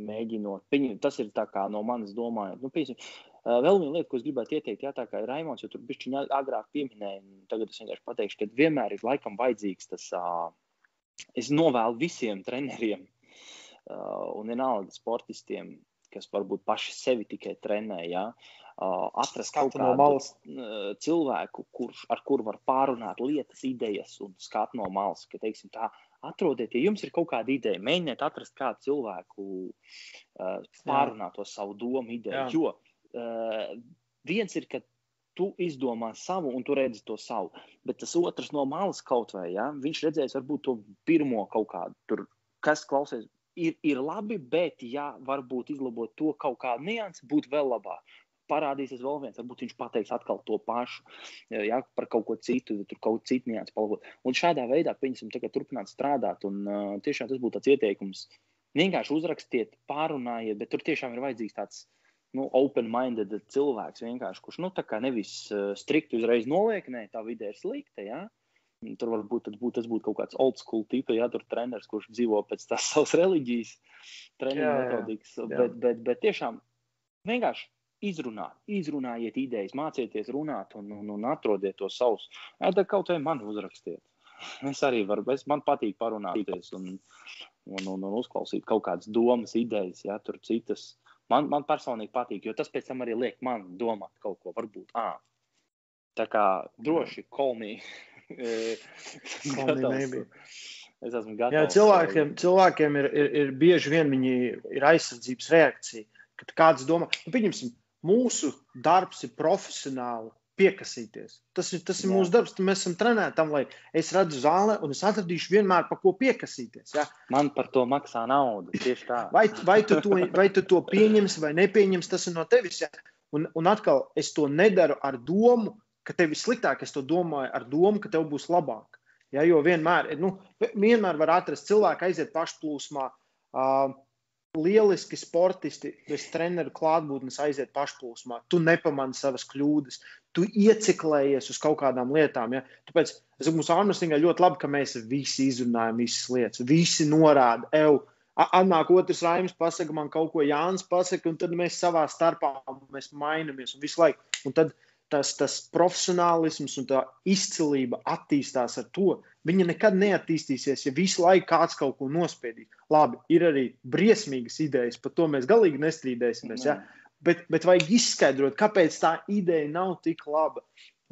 mēģinot. Piņem, tas ir no manas domājot. Nu, piemēram, vēl viena lieta, ko es gribētu ieteikt, jā, tā kā ir Raimons, jo tur bija agrāk pieminēja, tagad es vienkārši pateikšu, ka vienmēr ir laikam vajadzīgs tas. Es novēlu visiem treneriem un vienalga sportistiem, kas varbūt paši sevi tikai trenē, jā, atrast kaut kādu no malas. cilvēku, kurš, ar kuru var pārunāt lietas, idejas un skatu no malas. Ka, teiksim, tā, atrodiet, ja jums ir kaut kāda ideja, mēģiniet atrast kādu cilvēku, uh, pārunāt to savu domu, ideju. Jā. Jo uh, viens ir, ka tu izdomā savu un tu redzi to savu, bet tas otrs no malas kaut vai, ja, viņš redzēs varbūt to pirmo kaut kādu, tur, kas klausies. Ir, ir labi, bet, ja varbūt izlabot to kaut kādu niansu, būtu vēl labāk parādīsies vēl viens. Varbūt viņš pateiks atkal to pašu, ja, par kaut ko citu, tur kaut ko citu nianses palabot. Un šādā veidā, pieņemsim, tagad turpināt strādāt. Un uh, tiešām tas būtu tāds ieteikums. Vienkārši uzrakstiet, pārunājiet, bet tur tiešām ir vajadzīgs tāds nu, open-minded cilvēks, kurš nu, nevis uh, strikti uzreiz noliek, nē, tā vide ir slikta. Ja? Tur varbūt būt, tas būtu kaut kāds old school tips, ja tur treneris, kurš dzīvo pēc tās savas reliģijas, treniņa metodikas. Bet, bet, bet tiešām vienkārši izrunāt, izrunājiet idejas, mācieties runāt un, un, un atrodiet to savus. Tad kaut vai man uzrakstiet. Es arī varu, es, man patīk parunāties un, un, un, un uzklausīt kaut kādas domas, idejas, ja tur citas. Man, man personīgi patīk, jo tas pēc tam arī liek man domāt kaut ko, varbūt. À, tā kā droši kolmī. Es esmu gatavs. Jā, cilvēkiem, cilvēkiem ir, ir, ir bieži vien viņi ir aizsardzības reakcija. Kad kāds domā, nu, pieņemsim, mūsu darbs ir profesionāli piekasīties. Tas ir, tas ir Jā. mūsu darbs. Mēs esam trenēti tam, lai es redzu zāli un es atradīšu vienmēr, pa ko piekasīties. Ja? Man par to maksā naudu. Tieši tā. Vai, vai, tu to, vai tu to pieņemsi vai nepieņemsi, tas ir no tevis. Ja? Un, un atkal, es to nedaru ar domu, ka tev ir sliktāk. Es to domāju ar domu, ka tev būs labāk. Ja? Jo vienmēr, nu, vienmēr var atrast cilvēku, aiziet pašplūsmā. Uh, lieliski sportisti bez treneru klātbūtnes aiziet pašplūsmā. Tu nepamani savas kļūdas, tu ieciklējies uz kaut kādām lietām. Ja? Tāpēc es domāju, mums Arnēstingā ļoti labi, ka mēs visi izrunājam visas lietas, visi norāda, eju. Atnāk otrs raims, pasaka man kaut ko, Jānis pasaka, un tad mēs savā starpā mēs mainamies visu laiku. Un tad tas, tas profesionālisms un tā izcilība attīstās ar to. Viņa nekad neattīstīsies, ja visu laiku kāds kaut ko nospiedīs. Labi, ir arī briesmīgas idejas, par to mēs galīgi nestrīdēsimies. Ja? Bet, bet vajag izskaidrot, kāpēc tā ideja nav tik laba.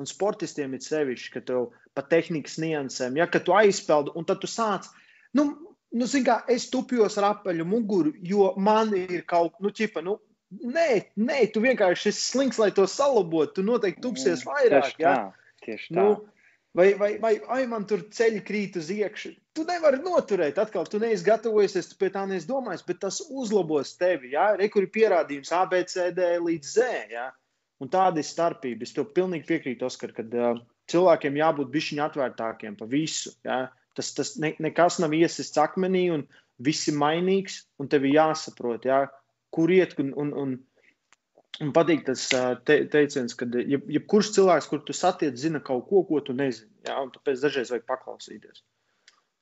Un sportistiem ir sevišķi, ka tev pa tehnikas niansēm, ja tu aizpeldi, un tad tu sāc. Nu, nu, kā, es tupjos ar apaļu muguru, jo man ir kaut kas, nu, čipa, nu, Nē, nē, tu vienkārši esi slings, lai to salabotu. Tu noteikti tupsies vairāk. Tieši tā. Ja? Tieši tā. Nu, vai, vai, vai ai, man tur ceļi krīt uz iekšā. Tu nevari noturēt, atkal tu neesi gatavojies, tu pie tā neesi domājis, bet tas uzlabos tevi. Ja? Rekur ir pierādījums ABCD līdz Z. Ja? Un tāda ir starpība. Es tev pilnīgi piekrītu, Oskar, ka uh, cilvēkiem jābūt bišķiņa atvērtākiem pa visu. Ja? Tas, tas ne, nekas nav iesists akmenī un viss ir mainīgs, un tev ir jāsaprot. Ja? Kur iet. Un, un, un, un patīk tas te, teiciens, ka jeb, jebkurš cilvēks, kur tu satiec, zina kaut ko, ko tu nezini. Un tāpēc dažreiz vajag paklausīties.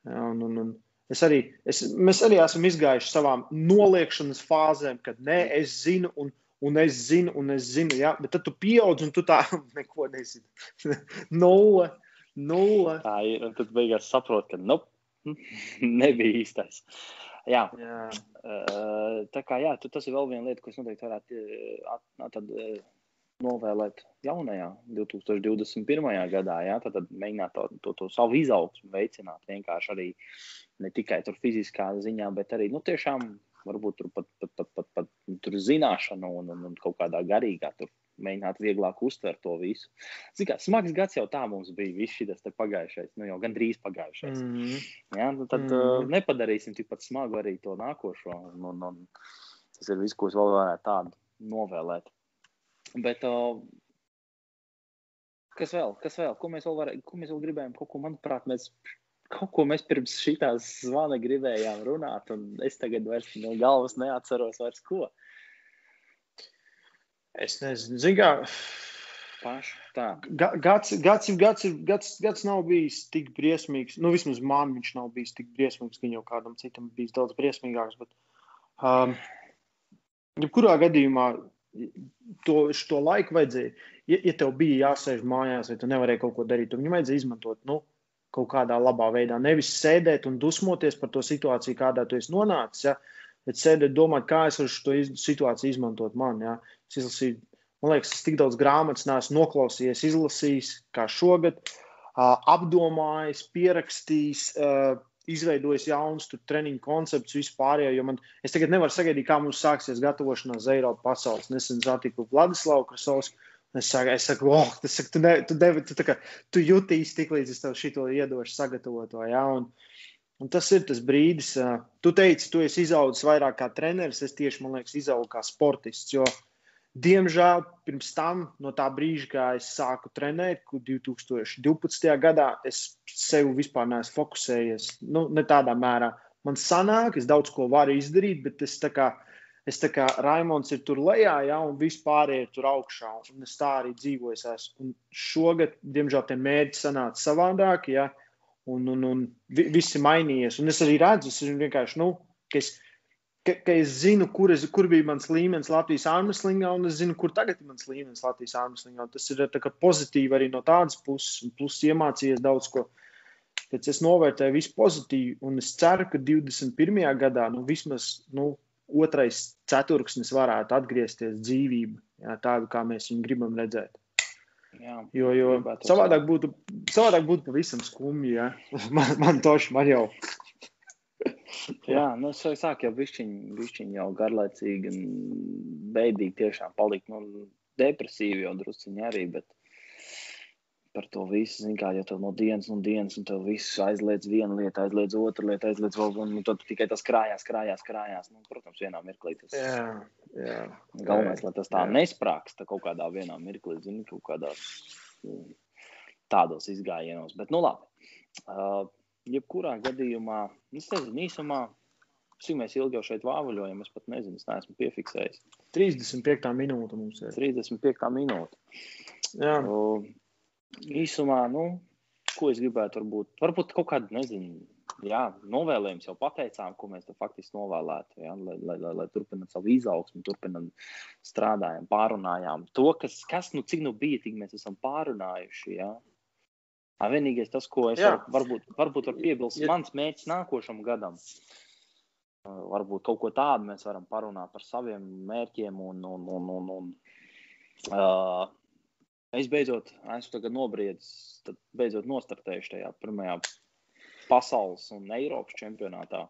Ja? Un, un, un, Es arī, es, mēs arī esam izgājuši savām noliekšanas fāzēm, kad nē, es zinu, un, un es zinu, un es zinu. Ja? Bet tad tu pieaug, un tu tā neko nezini. nulle, nulle. Tā ir. Un tad beigās saproti, ka nu, nebija īstais. Jā. jā. Uh, tā kā jā, tas ir vēl viena lieta, ko es noteikti varētu at, at, novēlēt jaunajā 2021. gadā. Jā, tad, tad mēģināt to, to, to savu izaugsmu veicināt vienkārši arī ne tikai fiziskā ziņā, bet arī nu, tiešām varbūt tur pat, pat, pat, pat, pat tur zināšanu un, un, un kaut kādā garīgā tur mēģināt vieglāk uztvert to visu. Zin kā, smags gads jau tā mums bija, viss šis pagājušais, nu jau gandrīz pagājušais. Mm -hmm. ja, nu tad mm -hmm. uh, nepadarīsim tikpat smagu arī to nākošo. Un, un, un tas ir viss, ko es vēl varētu tādu novēlēt. Bet, uh, kas vēl? Kas vēl? Ko mēs vēl, varē, ko mēs vēl gribējām? Kaut ko, manuprāt, mēs kaut ko mēs pirms šīs zvana gribējām runāt, un es tagad vairs no galvas neatceros vairs ko. Es nezinu, zinu, kā. Ga, gads, gads, gads, gads, gads nav bijis tik briesmīgs. Nu, vismaz man viņš nav bijis tik briesmīgs. Gan jau kādam citam bijis daudz briesmīgāks. Bet, um, jebkurā gadījumā to, to laiku vajadzēja. Ja, ja tev bija jāsēž mājās, vai tu nevarēji kaut ko darīt, tad viņu vajadzēja izmantot nu, kaut kādā labā veidā. Nevis sēdēt un dusmoties par to situāciju, kādā tu esi nonācis. Ja? Bet sēdēt, domāt, kā es varu šo situāciju izmantot man. Ja? Es izlasīju, man liekas, es tik daudz grāmatas neesmu noklausījies, izlasījis kā šogad, apdomājis, pierakstījis, izveidojis jaunus treniņu konceptus vispārējo. Jo man, es tagad nevaru sagaidīt, kā mums sāksies gatavošanās Eiropas pasaules. Nesen satiku Vladislavu Krasovsku. Es saku, es saku, oh, tas saka, tu, ne, tu, devi, tu, kā, tu jutīsi tik līdz es tev šito iedošu sagatavoto. Ja? Un, un tas ir tas brīdis, tu teici, tu esi izaudzis vairāk kā treneris, es tieši, man liekas, izaugu kā sportists. Jo, uh, Diemžēl pirms tam, no tā brīža, kad es sāku trenēt, 2012. gadā, es sev vispār neesmu fokusējies. Nu, ne tādā mērā. Man sanāk, es daudz ko varu izdarīt, bet es tā kā, es tā kā Raimons ir tur lejā, ja, un vispārējie ir tur augšā. Un es tā arī dzīvoju. Es un šogad, diemžēl, tie mērķi sanāca savādāk, ja, un, un, un viss ir mainījies. Un es arī redzu, es vienkārši, nu, ka es ka, ka es zinu, kur, es, kur bija mans līmenis Latvijas armslingā, un es zinu, kur tagad ir mans līmenis Latvijas armslingā. Tas ir pozitīvi arī no tādas puses, un plus iemācījies daudz ko. Pēc es novērtēju visu pozitīvi, un es ceru, ka 21. gadā nu, vismaz nu, otrais ceturksnis varētu atgriezties dzīvība, jā, tādu, kā mēs viņu gribam redzēt. Jā, jo jo savādāk, būtu, savādāk būtu pavisam skumji. Ja? Man, man toši, man jau Jā, nu, es sāku jau bišķiņ, bišķiņ jau garlaicīgi un beidīgi tiešām palikt, nu, depresīvi jau drusciņi arī, bet par to visu, zin kā, ja tev no dienas un dienas, un tev viss aizliedz vienu lietu, aizliedz otru lietu, aizliedz vēl, un nu, tad tikai tas krājās, krājās, krājās. Nu, protams, vienā mirklī tas Jā, jā. galvenais, lai tas tā Jā. nesprākst kaut kādā vienā mirklī, zini, kaut kādās mm, tādos izgājienos. Bet, nu labi, uh, jebkurā gadījumā, es nezinu, īsumā, cik mēs ilgi jau šeit vāvuļojam, es pat nezinu, es neesmu piefiksējis. 35. minūte mums ir. 35 minūte. Jā, Uh, īsumā, nu, ko es gribētu, varbūt, varbūt kaut kādu, nezinu, jā, novēlējumus jau pateicām, ko mēs faktiski novēlētu, jā, lai, lai, lai, lai turpinām savu izaugsmu, turpinām strādājam, pārunājām to, kas, kas nu, cik nu bija, tik mēs esam pārunājuši, jā. Vienīgais tas, ko es var, varbūt, varbūt varu piebilst, Ja- mans mērķis nākošam gadam. Uh, Varbūt kaut ko tādu mēs varam parunāt par saviem mērķiem un, un, un, un, un uh, Es beidzot esmu tagad nobriedis, tad beidzot nostartējuši tajā pirmajā pasaules un Eiropas čempionātā.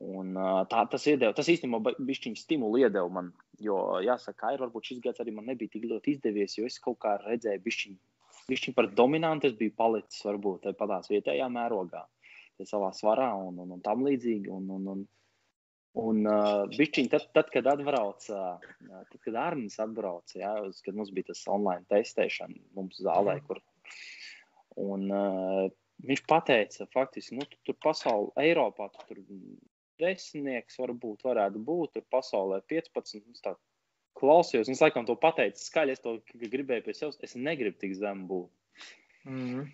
Un, ā, tā, tas, iedeva, tas īstenībā bija stimulu iedeva man. Jo, jāsaka, ir varbūt šis gads arī man nebija tik ļoti izdevies, jo es kaut kā redzēju, bišķiņ, bišķiņ par dominantu es biju palicis varbūt tādās vietējā mērogā, savā svarā un, un, un tam līdzīgi. Un, un, un, Un, uh, bišķiņ, tad, tad, kad atbrauc, uh, tad, kad Arnēs atbrauca, ja, uz, kad mums bija tas online testēšana, mums zālē, kur. Un, uh, viņš teica, faktiski, nu, tu, tur pasaulē, Eiropā, tu tur desmitnieks varbūt varētu būt, tur pasaulē 15. Es tā klausījos, un es laikam to pateicu skaļi, es to gribēju pie sevis, es negribu tik zem būt. mm -hmm.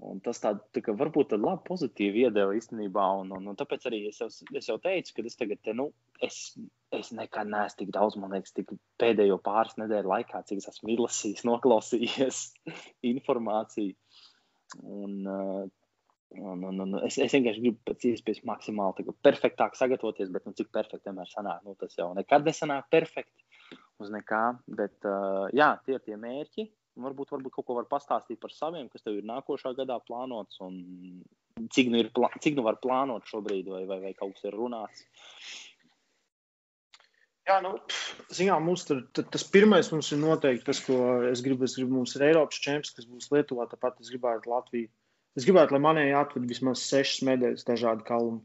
Un tas tā, tā kā varbūt tādu labu pozitīvu iedeva īstenībā. Un, un, un tāpēc arī es jau, es jau teicu, ka es tagad, te, nu, es, es nekad neesmu tik daudz, man liekas, tik pēdējo pāris nedēļu laikā, cik es esmu izlasījis, noklausījies informāciju. Un, uh, un, un, un es, es vienkārši gribu pēc iespējas maksimāli perfektāk sagatavoties, bet nu, cik perfekti vienmēr sanāk. Nu, tas jau nekad nesanāk perfekti uz nekā. Bet uh, jā, tie ir tie mērķi. Varbūt, varbūt kaut ko var pastāstīt par saviem, kas tev ir nākošā gadā plānots, un cik nu, ir, cik nu var plānot šobrīd, vai, vai, vai kaut kas ir runāts. Jā, nu, zinām, mums tur tas pirmais mums ir noteikti tas, ko es gribu. Es gribu mums ir Eiropas čempions, kas būs Lietuvā. Tāpat es gribētu Latviju. Es gribētu, lai manēji atved vismaz sešas medaļas dažādu kalnu.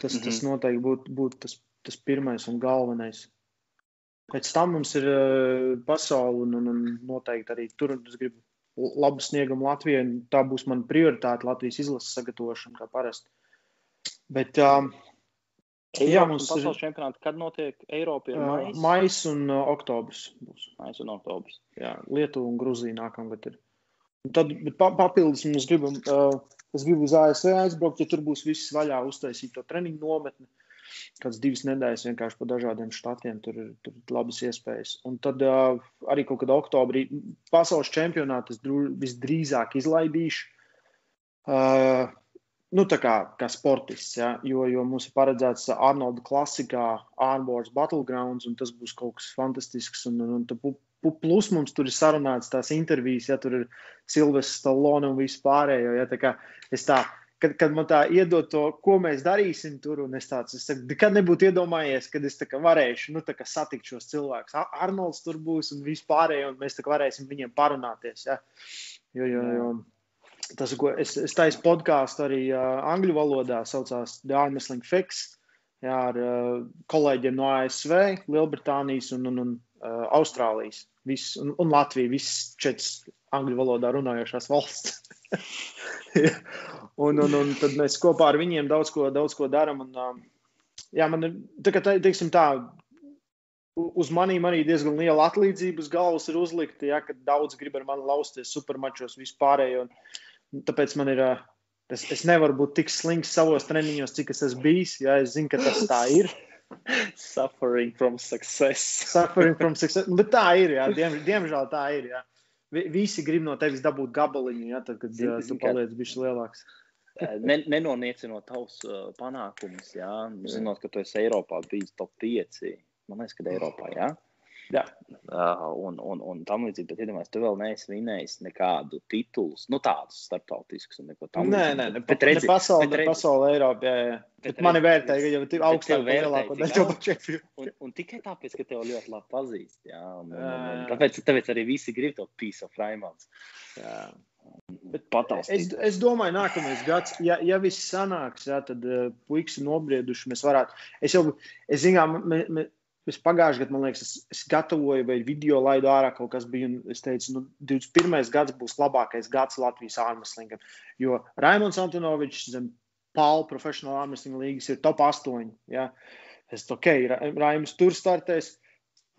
Tas, mm -hmm. tas Mhm. noteikti būtu būt tas, tas pirmais un galvenais. Pēc tam mums ir uh, pasaule, un, un, un noteikti arī tur es gribu labu sniegumu Latvijai. Tā būs mana prioritāte Latvijas izlases sagatavošana, kā parasti. Bet um, Jā, mums ir- pasaules čempionāti, kad notiek Eiropa, ir uh, maijs, maijs un uh, oktobris būs. maijs un oktobris. Jā, Lietuva un Grūzija nākamgad ir. Un tad pa, papildus mums gribu, uh, es gribu uz ASV aizbraukt, ja tur būs viss vaļā, uztaisīt to treniņu nometni. Kāds divas nedēļas vienkārši pa dažādiem štatiem, tur ir, tur ir labas iespējas. Un tad uh, arī kaut kad oktobrī pasaules čempionātu es visdrīzāk izlaidīšu. Uh, nu, tā kā, kā sportists, ja? jo, jo mums ir paredzēts Arnolda klasikā, Armors Battlegrounds, un tas būs kaut kas fantastisks. Un, un, un plus mums tur ir sarunāts tās intervijas, ja tur ir Silvestris Stallone un viss pārējo. Ja? Tā kā es tā, kad, kad man tā iedod to, ko mēs darīsim tur, es tāds, es nekad nebūtu iedomājies, kad es varēšu, nu, satikt šos cilvēkus. Ar- Arnolds tur būs un viss pārējo, un mēs varēsim viņiem parunāties, ja? Jo, jo, jo, Tas, ko es, es taisu podkāstu arī uh, angļu valodā, saucās The Arm Wrestling Fix, jā, ar uh, kolēģiem no ASV, Lielbritānijas un, un, un uh, Austrālijas. Viss, un, un Latvija, visas četras angļu valodā runājošās valsts. un, un, un tad mēs kopā ar viņiem daudz ko, daudz ko darām. Um, jā, man ir, tā kā te- teiksim tā, uz maniem arī diezgan liela atlīdzība uz galvas ir uzlikta, ja, kad daudz grib ar mani lausties supermačos vispārējo. Tāpēc man ir. ā, Es, es nevaru būt tik slings savos treniņos, cik es esmu bijis. Ja es zinu, ka tas tā ir. Suffering from success. Suffering from success. Bet tā ir. Jā. Diem, diemžēl tā ir. Jā. Vi- Visi grib no tevis dabūt gabaliņu, ja, tad, kad Zini, uh, tu zini, kā- paliec bišķi lielāks. Ne, nenoniecinot tavus uh, panākumus, jā, zinot, ka tu esi Eiropā bijis top 5. Man liekas, ka Eiropā, jā. Jā. Uh, un, un, un tam līdzīgi, bet iedomājieties, tu vēl neesi vinējis nekādu titulu, nu tādus starptautiskus un neko tādu. Nē, nē, ne, bet redzi, ne pasauli, bet redzi, ne pasauli, Eiropā. Jā, jā. Bet, bet mani vērtē, ka jau ir augstāk lielāko daļu par čempionu. Un, un tikai tāpēc, ka tev ļoti labi pazīst. Jā, un, un, un, un, tāpēc, tāpēc arī visi grib to piece of Raimons. Jā. Bet es, es domāju, nākamais gads, ja, ja viss sanāks, jā, tad uh, puikas nobrieduši. Mēs varētu. Es jau, es zinām, me, Es pagājušajā gadā, man liekas, es, es gatavoju, vai video laidu ārā kaut kas bija. Es teicu, nu, 21. gads būs labākais gads Latvijas ārmeslingam. Jo Raimons Antonovičs zem Pāla profesionāla ārmeslinga līgas ir top 8. Ja? Es ok, Ra Raims tur startēs.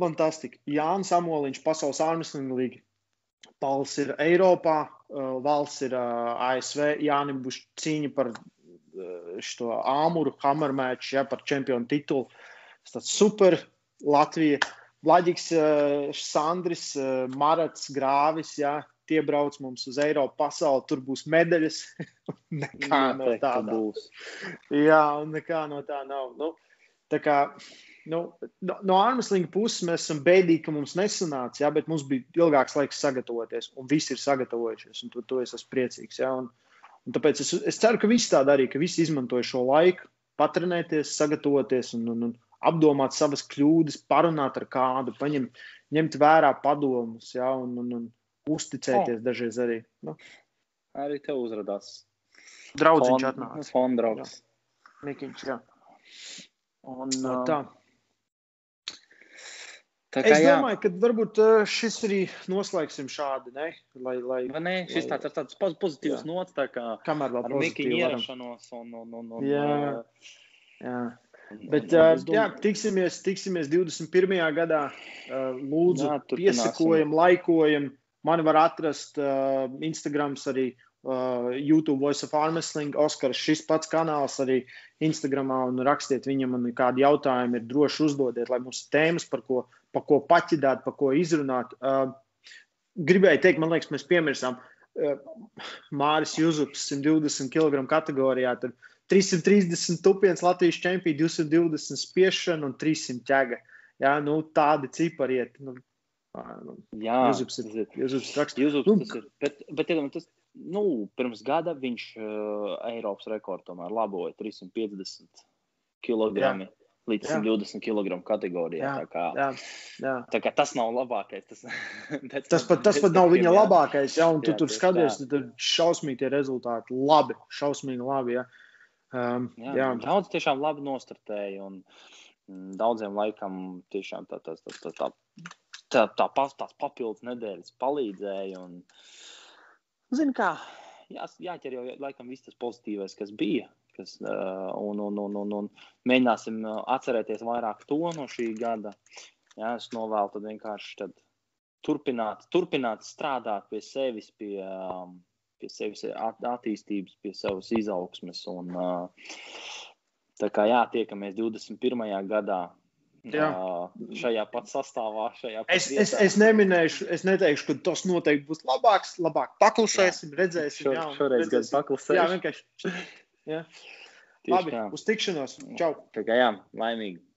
Fantastiski. Jānis Amoliņš, pasaules ārmeslinga līga. Pāls ir Eiropā, uh, valsts ir uh, ASV. Jānim būs cīņa par uh, šo āmuru, hamermēču, ja, par čempionu titulu. Tas super Latvija, Vlaģis, eh, Sandris, eh, Marats, Grāvis. Jā, tie brauc mums uz Eiropu, pasauli. Tur būs medaļas. nekā no tā būs. Jā, un nekā no tā nav. Nu, tā kā, nu, no, no ārmeslinga puses mēs esam bēdīgi, ka mums nesanāca, jā, bet mums bija ilgāks laiks sagatavoties, un visi ir sagatavojušies, un to, to es esmu priecīgs. Jā, un, un tāpēc es, es ceru, ka visi tā darīja, ka visi izmantoja šo laiku, patrenēties, sagatavoties un, un, un apdomāt savas kļūdas, parunāt ar kādu, paņemt, ņemt vērā padomus, ja, un, un, un uzticēties oh. dažreiz arī. Nu. Arī tev uzrādās. Draudziņš atnāca. Fonda draugs. Mikiņš, jā. Un, uh, tā. Tā kā, es domāju, jā. ka varbūt šis arī noslēgsim šādi, ne? Lai, lai, ne šis tāds, tāds pozitīvs jā. nots, tā kā kamēr vēl ar Mikiņu ierašanos un, un, un, un jā. jā. Bet, uh, jā, tiksimies, tiksimies 21. gadā. Uh, lūdzu, jā, piesakojam, laikojam. Mani var atrast uh, Instagram, arī uh, YouTube Voice of Armsling, Oskars. Šis pats kanāls arī Instagramā un rakstiet viņam, man kādi jautājumi ir droši uzdodiet, lai mums ir tēmas, par ko, par ko paķidāt, par ko izrunāt. Uh, gribēju teikt, man liekas, mēs piemirsām uh, Māris Juzups 120 kg kategorijā. Tad, uh, 330 tupienas Latvijas čempionu, 220 spiešana un 300 ķēga. Jā, nu, tādi cipari iet. Nu, nu, Jā, Jūzups ir. Jūzups raksta. Jūzups nu, tas ir. Bet, bet iedomā, tas, nu, pirms gada viņš uh, Eiropas rekordu tomēr laboja 350 kg. Jā. Līdz 120 kg kategorijā. Jā, tā kā, jā, jā. Tā kā tas nav labākais. Tas, tas, pat, tas pat nav viņa jā. labākais. Jā, un tu jā, tur skaties, tad šausmīgi tie rezultāti. Labi, šausmīgi labi. Jā. Um, jā, jā. Daudz tiešām labi nostartēja. Un, mm, daudziem laikam tiešām tā, tā, tā, tā, tā, tā, tā, tā tās papildus nedēļas palīdzēja. Un, zin kā, jā, jāķer jau laikam viss tas pozitīvais, kas bija. Kas, uh, un, un, un, un, un mēģināsim atcerēties vairāk to no šī gada. Jā, es novēlu tad vienkārši tad turpināt, turpināt strādāt pie sevis, pie, um, pie sevis attīstības, pie savas izaugsmes. Un, tā kā jā, tiekamies 21. gadā. Jā. Šajā pat sastāvā, šajā pat es, vietā. es, es neminēšu, es neteikšu, ka tas noteikti būs labāks. Labāk paklusēsim, redzēsim. Šo, jā, šoreiz gan paklusēsim. Jā, vienkārši. Jā. Labi, kā. uz tikšanos. Čau. Tā kā jā, laimīgi.